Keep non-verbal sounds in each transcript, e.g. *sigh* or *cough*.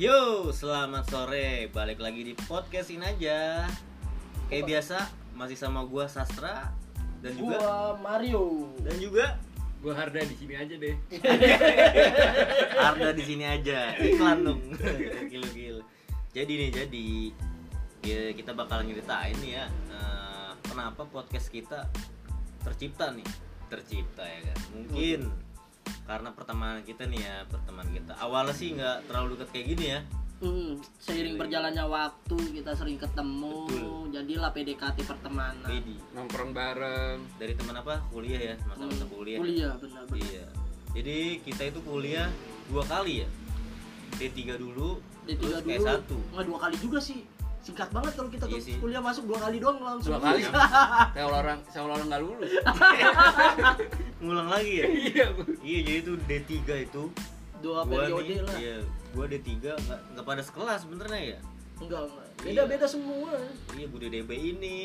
Yo, selamat sore. Balik lagi di podcast ini aja. Kayak biasa, masih sama gua Sastra dan juga Gua Mario. dan juga Gua Harda di sini aja deh. *laughs* Arda di sini aja. Iklan dong. *laughs* gil gil. Jadi nih, jadi ya, kita bakal nyeritain nih ya eh, kenapa podcast kita tercipta nih. Tercipta ya kan. Mungkin karena pertemanan kita nih ya, pertemanan kita. Awalnya sih nggak terlalu dekat kayak gini ya. Hmm, seiring berjalannya waktu kita sering ketemu, Betul. jadilah PDKT pertemanan. Pedi. Nongkrong bareng. Dari teman apa? Kuliah ya, masa-masa Hmm, kuliah. Kuliah benar benar. Iya. Jadi kita itu kuliah dua kali ya. D3 dulu, D3 terus dulu. S1. Nggak dua kali juga sih. Singkat banget kalau kita Iya kuliah masuk dua kali doang langsung. Dua kali. *laughs* Saya orang saya orang nggak lulus. *laughs* Ngulang lagi ya? Iya. iya, jadi itu D3 itu dua gua periode nih, lah. Iya, gua D3 nggak nggak pada sekelas sebenarnya ya. Enggak, enggak. Iya. Beda-beda semua. Iya, gua DB ini.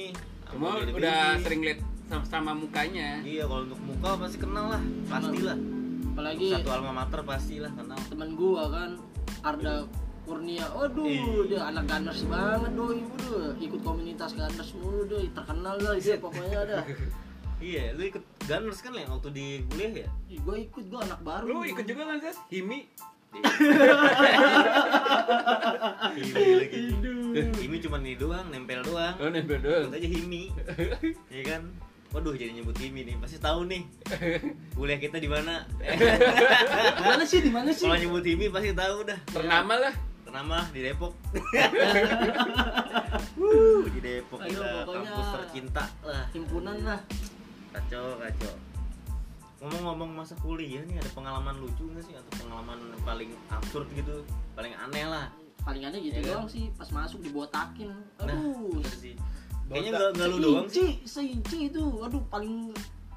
Cuma sama DB udah ini. sering lihat sama, sama mukanya. Iya, kalau untuk muka pasti kenal lah, pastilah. Apalagi Satu alma mater pastilah kenal. teman gua kan Arda Kurnia. Aduh, Iya. dia anak Gunners banget doi, udah ikut komunitas Gunners mulu doi, terkenal lah dia pokoknya ada. *laughs* Iya, lu ikut Gunners kan yang waktu di kuliah ya? Ih, gua ikut gua anak baru. Lu ikut juga kan, Sas? Himi. Himi *laughs* lagi. Himi cuma ini doang, nempel doang. Oh, nempel doang. aja Himi. *laughs* Iya kan? Waduh, jadi nyebut Himi nih. Pasti tahu nih. Kuliah kita di mana? Di mana sih? Di mana sih? Kalau nyebut Himi pasti tahu dah. Ternama lah. Ternama di Depok. *laughs* Wuh, di Depok gila. pokoknya- Kampus tercinta lah. Himpunan lah. Kacau, kacau. Ngomong-ngomong masa kuliah nih ada pengalaman lucu nggak sih atau pengalaman yang paling absurd gitu, paling aneh lah. Paling aneh gitu Iya kan? doang sih pas masuk dibotakin. Nah, Aduh. sih. Kayaknya nggak nggak lu doang sih. Seinci, seinci itu. Aduh, paling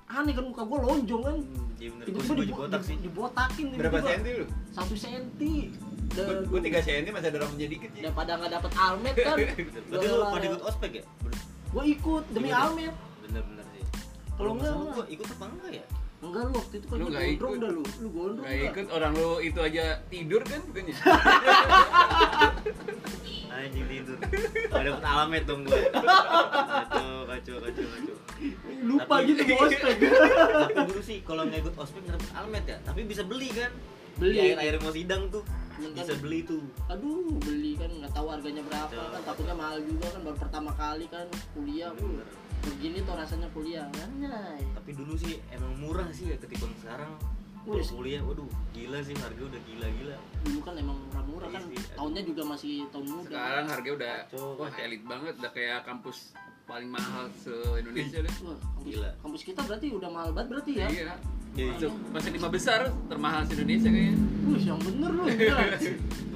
aneh kan muka gua lonjong kan. Iya bener, gue Tiba-tiba juga dibo- botak sih. di- dibotakin Berapa senti lu? Satu senti. Gua 3 senti masih ada rambutnya dikit sih. daripada nggak dapet almet kan. *laughs* Berarti lu pada ikut ospek ya? Gue ikut demi ya? almet. Bener-bener sih. Kalau Kalau nggak enggak, gua ikut apa enggak ya? Enggak lu waktu itu kan Lu gondrong ikut. dah lu. Lu gondrong. Gak dah. ikut orang lu itu aja tidur kan bukannya? *laughs* Anjing tidur. Gak dapet alamet dong gue. Kacau, kacau, kacau, kacau. Lupa Tapi- gitu mau ospek. *laughs* Tapi dulu sih kalau nggak ikut ospek nggak dapet alamet ya. Tapi bisa beli kan? Beli. Di akhir-akhir mau sidang tuh Bener kan? bisa beli tuh. Aduh, beli kan nggak tahu harganya berapa Betul. kan takutnya mahal juga kan baru pertama kali kan kuliah. Uh, begini tuh rasanya kuliah. Anjay. Tapi dulu sih emang murah sih ya ketika sekarang. Kalau kuliah, waduh, gila sih harga udah gila-gila. Dulu kan emang murah-murah kan. Iya sih. Tahunnya juga masih tahun muda. Sekarang harga udah Kacau, wah kacau. elit banget, udah kayak kampus paling mahal se-Indonesia deh. Wah, kampus, Gila. kampus kita berarti udah mahal banget berarti ya? Iya. Iya. Masuk masih lima besar termahal se Indonesia kayaknya. Wih, yang bener lu. gila.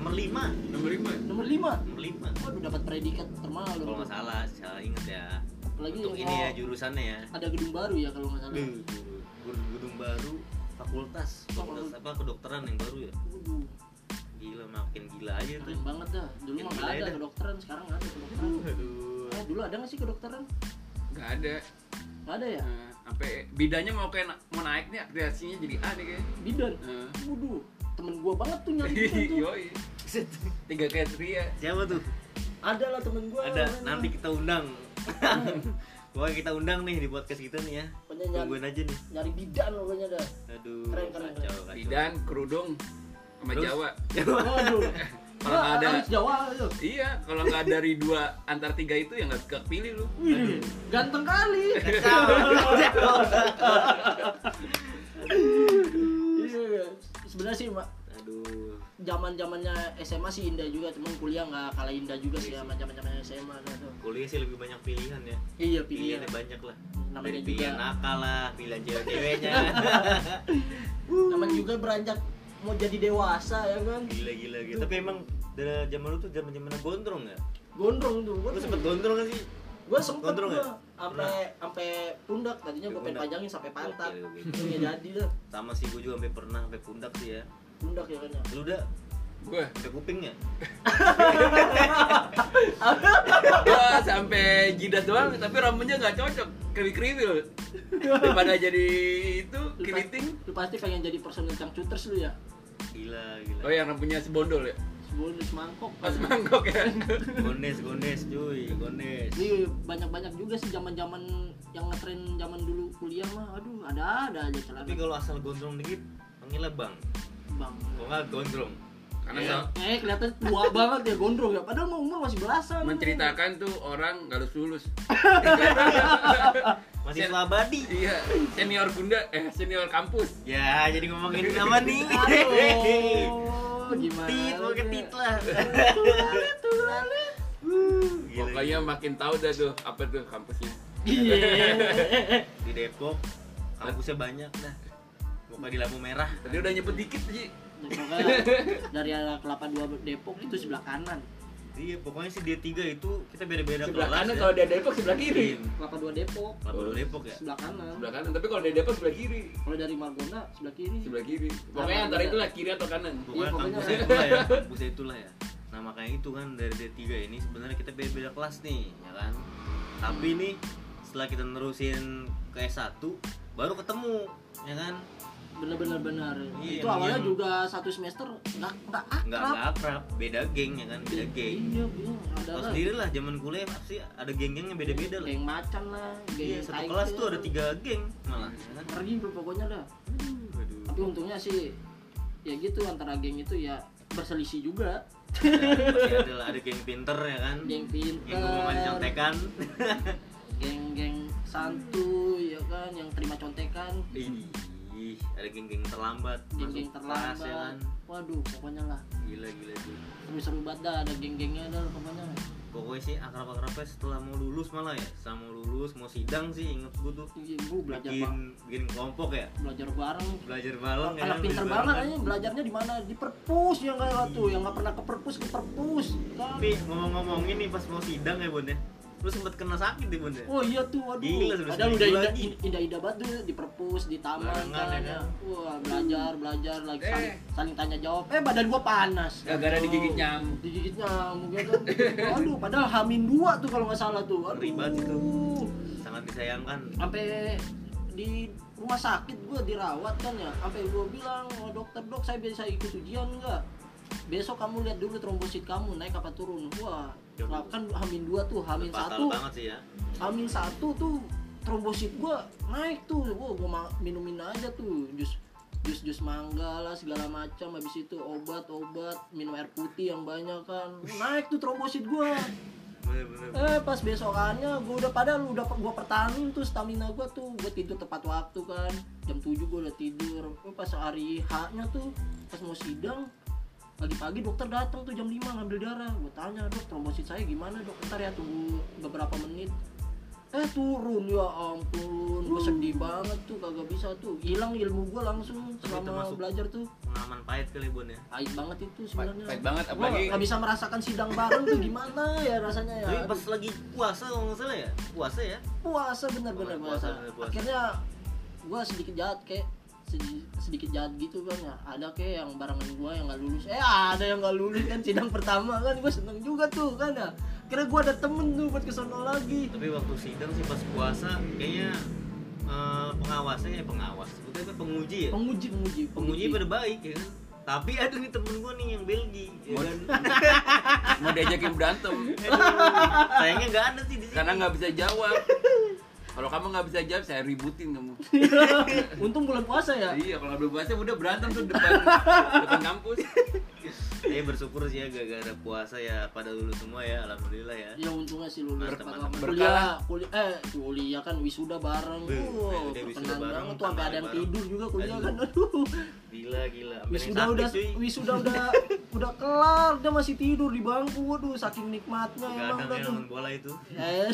Nomor 5 Nomor lima. Nomor 5. Nomor 5 Waduh, dapat predikat termahal lu. Kalau nggak salah, salah inget ya. Apalagi Untuk ini ya jurusannya ya. Ada gedung baru ya kalau nggak salah. Duh, gedung, gedung baru fakultas fakultas apa kedokteran yang baru ya Waduh, gila makin gila aja tuh keren banget dah. Dulu mah nggak ya ada dah. kedokteran, sekarang ada kedokteran. aduh Eh, dulu ada nggak sih kedokteran? Gak ada. Nggak ada ya? Nah, sampai bidanya mau kayak na- mau naik nih akreditasinya jadi A deh kayaknya. Bidan. Nah. Waduh, temen gua banget tuh nyari bidan tuh. *laughs* Yoi. Tiga kriteria. siapa tuh Ada lah temen gua. ada namanya. nanti kita undang *laughs* Pokoknya kita undang nih di podcast kita nih ya tungguin aja nih nyari bidan pokoknya dah. aduh Keren, keren, keren. Bidan, kerudung, sama Terus? Jawa. Waduh. *laughs* Kalau nggak ada- Jawa itu. Iya, kalau nggak dari dua antar tiga itu ya nggak kepilih lu. Ganteng kali. *laughs* Iya, sebenarnya sih mak aduh zaman zamannya SMA sih indah juga, cuman kuliah nggak kalah indah juga sih Iya sama zaman zamannya SMA tuh. kuliah sih lebih banyak pilihan ya Iya pilihan. pilihannya banyak lah Namanya dari juga. pilihan nakal lah pilihan *laughs* cewek-ceweknya Namanya juga beranjak mau jadi dewasa ya kan. gila gila gitu tapi emang dari zaman lu tuh zaman zaman gondrong ya Gondrong tuh. Gua lu sempet gondrong kan sih Gua sempet Gondrong gua ya? sampai sampai pundak tadinya gua pengen Pundak. pajangin sampai pantat. Itu jadi dah. sama sih gue juga sampai pernah sampai pundak sih ya Pundak ya kan ya. lu udah Gua, sampai kupingnya gua sampai jidat doang, tapi rambutnya nggak cocok, kriwil-kriwil. Daripada jadi itu Lu keriting. Lu pasti pengen jadi personil cangcuters lu ya. gila gila Oh yang rambutnya sebondol ya? bonus mangkok Pas mangkok ya. Gondes, gondes cuy, gondes. Ini banyak-banyak juga sih zaman-zaman yang ngetren zaman dulu kuliah mah. Aduh, ada ada aja celana. Tapi kalau asal gondrong dikit, panggilnya bang. Bang. Kok nggak gondrong? Karena Iya. so- Eh, kelihatan tua *laughs* banget ya gondrong ya. Padahal mah umur masih belasan. menceritakan tuh orang nggak lulus lulus. *laughs* Masih selabadi. Iya, senior bunda, eh senior kampus. Ya, jadi ngomongin *laughs* nama nih. Aduh, gimana? Tit, mau ke tit lah. Gila. Pokoknya makin tahu dah tuh apa tuh kampusnya. Iya. di Depok kampusnya banyak dah. Pokoknya di lampu merah. Tadi udah nyebut dikit sih. Pokoknya dari arah Kelapa 2 Depok itu sebelah kanan. Iya, pokoknya sih D3 itu kita beda-beda Sebelah kelas kanan ya. kalau dari Depok sebelah kiri. Kelapa 2 Depok Kelapa dua Depok ya. sebelah kanan. Sebelah kanan, tapi kalau dari Depok sebelah kiri. Kalau dari Margonda sebelah kiri. Sebelah kiri. Pokoknya antara itulah kiri atau kanan. Pokoknya Iya, pokoknya. kampusnya itulah ya, kampusnya itulah ya. Nah makanya itu kan dari D3 ini sebenarnya kita beda-beda kelas nih, ya kan. Tapi nih setelah kita nerusin ke S1 baru ketemu, ya kan. Bener-bener bener. Iya, itu awalnya iya. juga satu semester nggak nggak akrab. Nggak akrab, beda geng ya kan, beda geng. Iya, iya, ada lah. sendiri lah zaman kuliah pasti ada geng-geng yang beda-beda lah. Geng macan lah, geng Iya, satu kelas tuh ada lah. tiga geng malah, ya kan. Pergi pokoknya dah. Waduh. Tapi untungnya sih ya gitu antara geng itu ya berselisih juga. Masih ada lah, ada geng pinter ya kan. Geng pinter. Yang gue masih contekan. Geng-geng santuy ya kan yang terima contekan. Ada geng-geng terlambat. Geng-geng masuk kelas, ya kan. terlambat. Waduh, pokoknya lah. Gila gila tuh. Seru-seru banget dah ada geng-gengnya dah pokoknya. Pokoknya sih akrab-akrabnya setelah mau lulus malah ya. Setelah mau lulus, mau sidang sih inget gue tuh. Iya, gua belajar bikin, bikin kelompok ya. belajar bareng. Belajar bareng ya Anak kan, pinter banget bareng. aja belajarnya di mana? Di perpus yang kayak tuh, yang nggak pernah ke perpus ke perpus. Kan? Tapi ngomong-ngomongin nih pas mau sidang ya bun ya. Lu sempet kena sakit deh bun ya. Oh iya tuh, waduh. Gila, Padahal seminggu udah indah, indah, indah banget tuh di perpus, di taman Barengan, kan. ya kan? Wah, belajar, belajar lagi Eh. saling, saling tanya jawab. Eh, badan gua panas. Gara-gara Aduh. digigit nyamuk. Digigit nyamuk ya kan. Waduh, padahal hamin dua tuh kalau nggak salah tuh. Aduh. Banget itu. Sangat disayangkan. Sampai di rumah sakit gua dirawat kan ya. Sampai gua bilang, oh, dokter dok saya bisa ikut ujian nggak? Besok kamu lihat dulu trombosit kamu naik apa turun. Wah, Waduh. kan hamin dua tuh, hamin satu. banget sih ya. Amin satu tuh trombosit gua naik tuh. Gua gua ma- minumin aja tuh. Jus jus jus mangga lah segala macam. Habis itu obat obat minum air putih yang banyak kan. Naik tuh trombosit gua. Eh pas besokannya gua udah padahal udah gua pertahanin tuh stamina gua tuh. Gua tidur tepat waktu kan. Jam 7 gua udah tidur. Eh, pas hari H nya tuh pas mau sidang pagi-pagi dokter datang tuh jam 5 ngambil darah. Gue tanya dok trombosit saya gimana dok? Ntar ya tunggu beberapa menit. Eh turun ya ampun gue sedih banget tuh kagak bisa tuh. Hilang ilmu gue langsung selama belajar tuh. Pengalaman pahit kali bun ya. pahit banget itu sebenarnya. pahit banget apalagi nggak bisa merasakan sidang bareng tuh gimana ya rasanya ya? Tapi Aduh, pas lagi puasa kalau nggak salah ya, puasa ya. puasa bener-bener puasa, puasa, puasa. akhirnya gue sedikit jahat kayak sedi- sedikit jahat gitu kan ya ada kayak yang barengan gue yang nggak lulus eh ada yang nggak lulus kan sidang pertama kan gue seneng juga tuh kan ya kira gue ada temen tuh buat kesono lagi Tapi waktu sidang sih pas puasa kayaknya eh, pengawasnya ya pengawas. Sebetulnya apa penguji ya. penguji penguji Penguji pada baik ya kan. Tapi ada nih temen gue nih yang Belgi, ya Mau- kan. *laughs* mau diajakin berantem Aduh, sayangnya nggak ada sih di sini. karena nggak bisa jawab. Kalau kamu nggak bisa jawab, saya ributin kamu. *laughs* untung bulan puasa ya Iya, kalau belum puasa udah berantem tuh depan *laughs* depan kampus. Saya bersyukur sih ya gara-gara puasa ya pada lulus semua ya, alhamdulillah ya. ya untungnya sih lulus waktu. Berkah. kuliah kuliah eh kuliah kan wisuda bareng Be, wow udah wisuda bareng, banget tuh sampai ada yang tidur juga kuliah Aduh. kan aduh Gila gila. Wisuda udah wisuda udah *laughs* udah kelar dia masih tidur di bangku waduh saking nikmatnya emang udah ya tuh bola itu.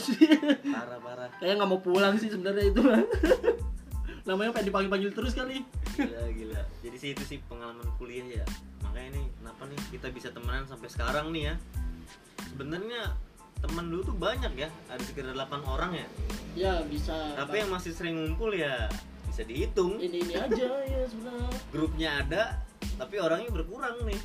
sih *laughs* Parah parah. kayak nggak mau pulang sih sebenarnya itu *laughs* namanya pengen dipanggil panggil terus kali Gila gila. Jadi sih itu sih pengalaman kuliah ya. Makanya nih kenapa nih kita bisa temenan sampai sekarang nih ya. Sebenarnya teman dulu tuh banyak ya. Ada sekitar 8 orang ya. ya bisa Tapi yang masih sering ngumpul ya bisa dihitung. ini ini aja ya sebenarnya Grupnya ada, tapi orangnya berkurang nih.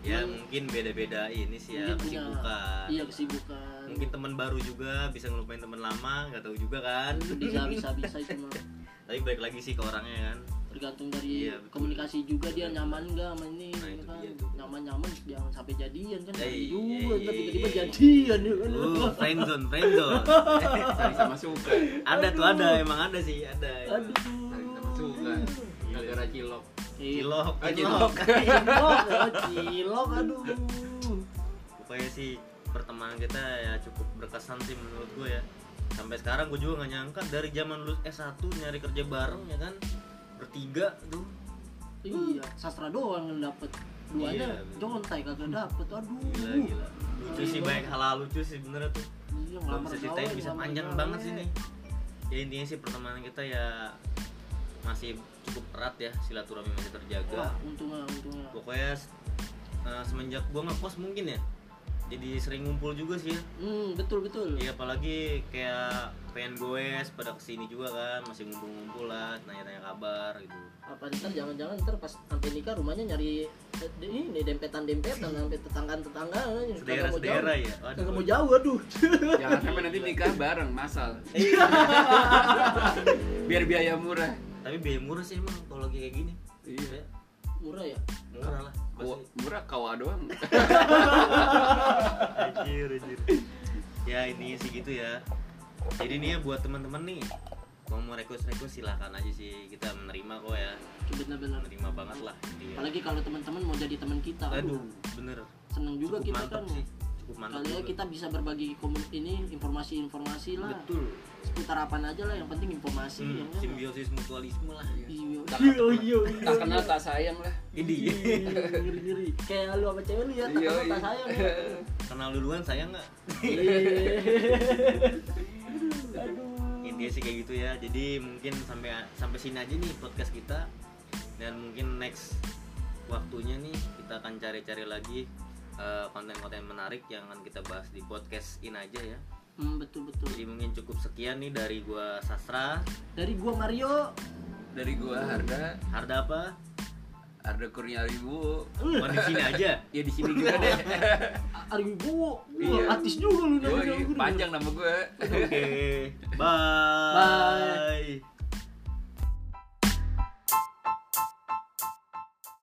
Ya Hmm. mungkin beda-beda ini sih ya Mungkin punya- kesibukan. iya kesibukan Mungkin teman baru juga bisa ngelupain teman lama, nggak tahu juga kan. bisa bisa bisa itu mah *laughs* tapi balik lagi sih ke orangnya kan tergantung dari Iya, komunikasi juga dia nyaman nggak sama ini Nah, ya itu kan dia tuh. nyaman nyaman jangan sampai jadian kan Eh, Jangan iya, juga iya, ntar tiba-tiba iya. jadian ya kan Uh, friendzone, friendzone. *laughs* Sama suka. ada tuh ada, emang ada sih, ada. aduh Sama suka. Gara-gara cilok. Cilok, Ah, cilok. cilok *laughs* cilok aduh Pokoknya sih pertemanan kita ya cukup berkesan sih menurut gue ya. Sampai sekarang gue juga gak nyangka dari zaman lulus S1 nyari kerja bareng ya kan. Bertiga tuh. iya sastra doang yang dapet duanya Iya, jontai kagak dapet aduh Gila, gila. Lucu sih banyak hal lucu sih bener tuh. Iya, bisa ceritain bisa panjang banget sih nih. Ya intinya sih pertemanan kita ya masih cukup erat ya silaturahmi masih terjaga. wah untungnya untungnya Pokoknya eh, semenjak gua ngekos mungkin ya. Jadi sering ngumpul juga sih ya. hmm betul betul Iya apalagi kayak pengen goes pada ke sini juga kan masih ngumpul-ngumpul lah nanya-tanya kabar gitu. apa ntar jangan-jangan ntar pas sampai nikah rumahnya nyari eh, ini dempetan-dempetan sampai tetangga-tetangga Sedera-sedera ya. Kagak mau jauh aduh. Jangan sampai nanti nikah bareng, masal. Biar biaya murah. Tapi biaya murah sih emang kalau lagi kayak gini. Iya. Murah ya? Murah lah. Kawa- murah kawa doang. *laughs* Anjir, anjir. Ya intinya sih gitu ya. Jadi nih ya buat teman-teman nih kalau mau request request silakan aja sih kita menerima kok ya Bener-bener. menerima banget lah. Apalagi kalau teman-teman mau jadi teman kita. aduh bener Seneng juga cukup kita kan. sih cukup mantap Kali ya kita bisa berbagi ini informasi-informasi lah. betul Seputar apaan aja lah yang penting informasi hmm, ya kan? simbiosis mutualisme lah Iya. Tak- Iya iya. Tak kenal tak sayang lah. ini Ngiri-ngiri. Kayak lu sama cewek lu ya, tak Iya, kenal tak iya. sayang. ya. kenal duluan sayang nggak Iya. Aduh. intinya sih kayak gitu ya jadi mungkin sampai sampai sini aja nih podcast kita dan mungkin next waktunya nih kita akan cari-cari lagi eh, konten-konten menarik yang akan kita bahas di podcast ini aja ya Hmm, betul betul. jadi mungkin cukup sekian nih dari gua Sastra Dari gua Mario. Dari gua Harda, Harda apa Harda Kurniawi Bu. oh, di sini aja Ya di sini juga deh. *laughs* Ari gua. Iya. Artis juga lu namanya. Panjang nama gua. oke *laughs* bye Bye.